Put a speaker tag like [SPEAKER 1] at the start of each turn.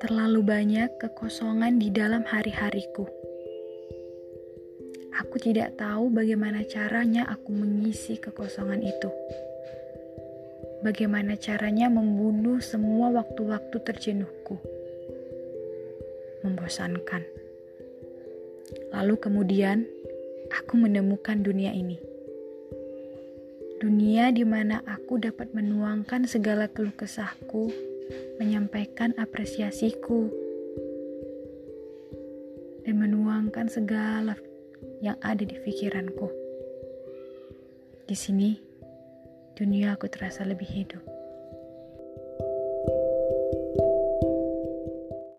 [SPEAKER 1] Terlalu banyak kekosongan di dalam hari-hariku. Aku tidak tahu bagaimana caranya aku mengisi kekosongan itu. Bagaimana caranya membunuh semua waktu-waktu terjenuhku. Membosankan. Lalu kemudian aku menemukan dunia ini. Dunia di mana aku dapat menuangkan segala keluh kesahku menyampaikan apresiasiku dan menuangkan segala yang ada di pikiranku. Di sini, dunia aku terasa lebih hidup.